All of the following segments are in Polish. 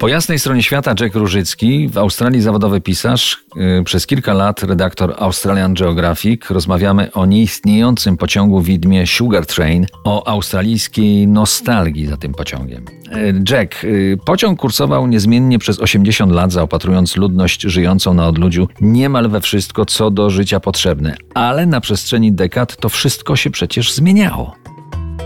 Po jasnej stronie świata Jack Różycki, w Australii zawodowy pisarz, yy, przez kilka lat redaktor Australian Geographic. Rozmawiamy o nieistniejącym pociągu widmie Sugar Train, o australijskiej nostalgii za tym pociągiem. Yy, Jack, yy, pociąg kursował niezmiennie przez 80 lat, zaopatrując ludność żyjącą na odludziu niemal we wszystko, co do życia potrzebne. Ale na przestrzeni dekad to wszystko się przecież zmieniało.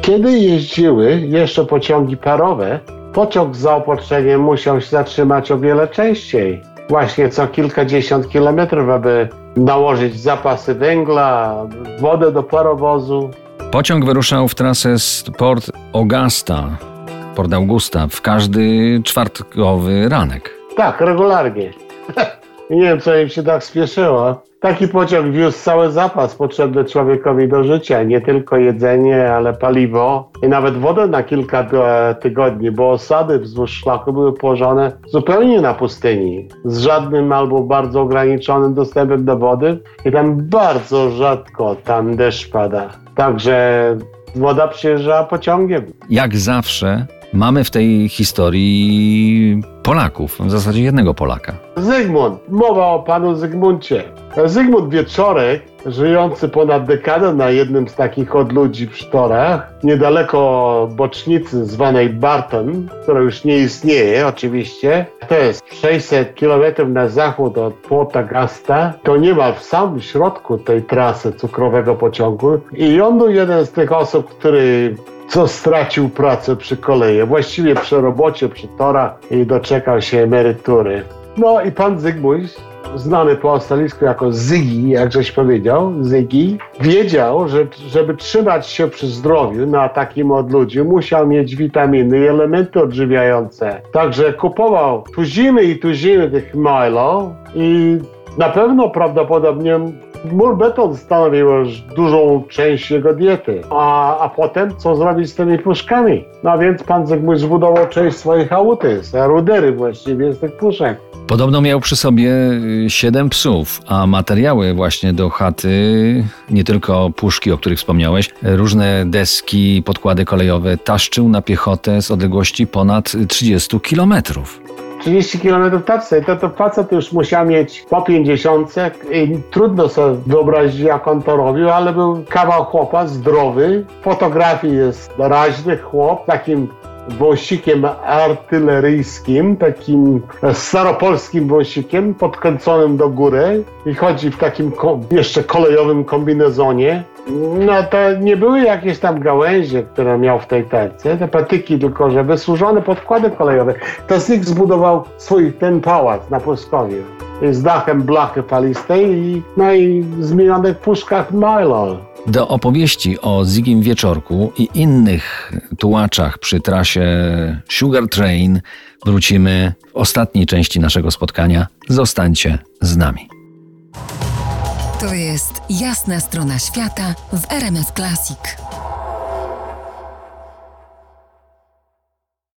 Kiedy jeździły jeszcze pociągi parowe, pociąg z zaopatrzeniem musiał się zatrzymać o wiele częściej. Właśnie co kilkadziesiąt kilometrów, aby nałożyć zapasy węgla, wodę do parowozu. Pociąg wyruszał w trasę z Port Augusta, Port Augusta, w każdy czwartkowy ranek. Tak, regularnie. Nie wiem, co im się tak spieszyło. Taki pociąg wiózł cały zapas potrzebny człowiekowi do życia, nie tylko jedzenie, ale paliwo i nawet wodę na kilka e, tygodni, bo osady wzdłuż szlaku były położone zupełnie na pustyni, z żadnym albo bardzo ograniczonym dostępem do wody i tam bardzo rzadko tam deszcz pada. Także woda przyjeżdżała pociągiem. Jak zawsze mamy w tej historii Polaków, w zasadzie jednego Polaka. Zygmunt. Mowa o panu Zygmuncie. Zygmunt Wieczorek, żyjący ponad dekadę na jednym z takich odludzi w Sztorach, niedaleko bocznicy zwanej Barton, która już nie istnieje oczywiście. To jest 600 km na zachód od Port Augusta. To niemal w samym środku tej trasy cukrowego pociągu. I on był jeden z tych osób, który co stracił pracę przy kolei, właściwie przy robocie, przy torach i doczekał się emerytury. No i pan Zygmunt, znany po australijsku jako Zygi, jak żeś powiedział, Zygi, wiedział, że żeby trzymać się przy zdrowiu na takim odludziu, musiał mieć witaminy i elementy odżywiające. Także kupował tuziny i tuziny tych Milo i na pewno prawdopodobnie Mur beton stanowił już dużą część jego diety. A, a potem co zrobić z tymi puszkami? No więc pan Zygmunt zbudował część swoich auty, rudery właściwie z tych puszek. Podobno miał przy sobie y, siedem psów, a materiały właśnie do chaty, nie tylko puszki, o których wspomniałeś, różne deski, podkłady kolejowe, taszczył na piechotę z odległości ponad 30 kilometrów. 30 km tacy, to, to facet już musiał mieć po 50 i trudno sobie wyobrazić, jak on to robił, ale był kawał chłopa, zdrowy. W fotografii jest raźny chłop, takim wąsikiem artyleryjskim, takim staropolskim wąsikiem podkręconym do góry i chodzi w takim jeszcze kolejowym kombinezonie. No to nie były jakieś tam gałęzie, które miał w tej terce, te patyki, tylko że wysłużone podkłady kolejowe. To z nich zbudował swój ten pałac na Płoskowie z dachem blachy falistej i, no i zmienionych puszkach Milo. Do opowieści o Zigim Wieczorku i innych tułaczach przy trasie Sugar Train wrócimy w ostatniej części naszego spotkania. Zostańcie z nami. To jest jasna strona świata w RMS Classic.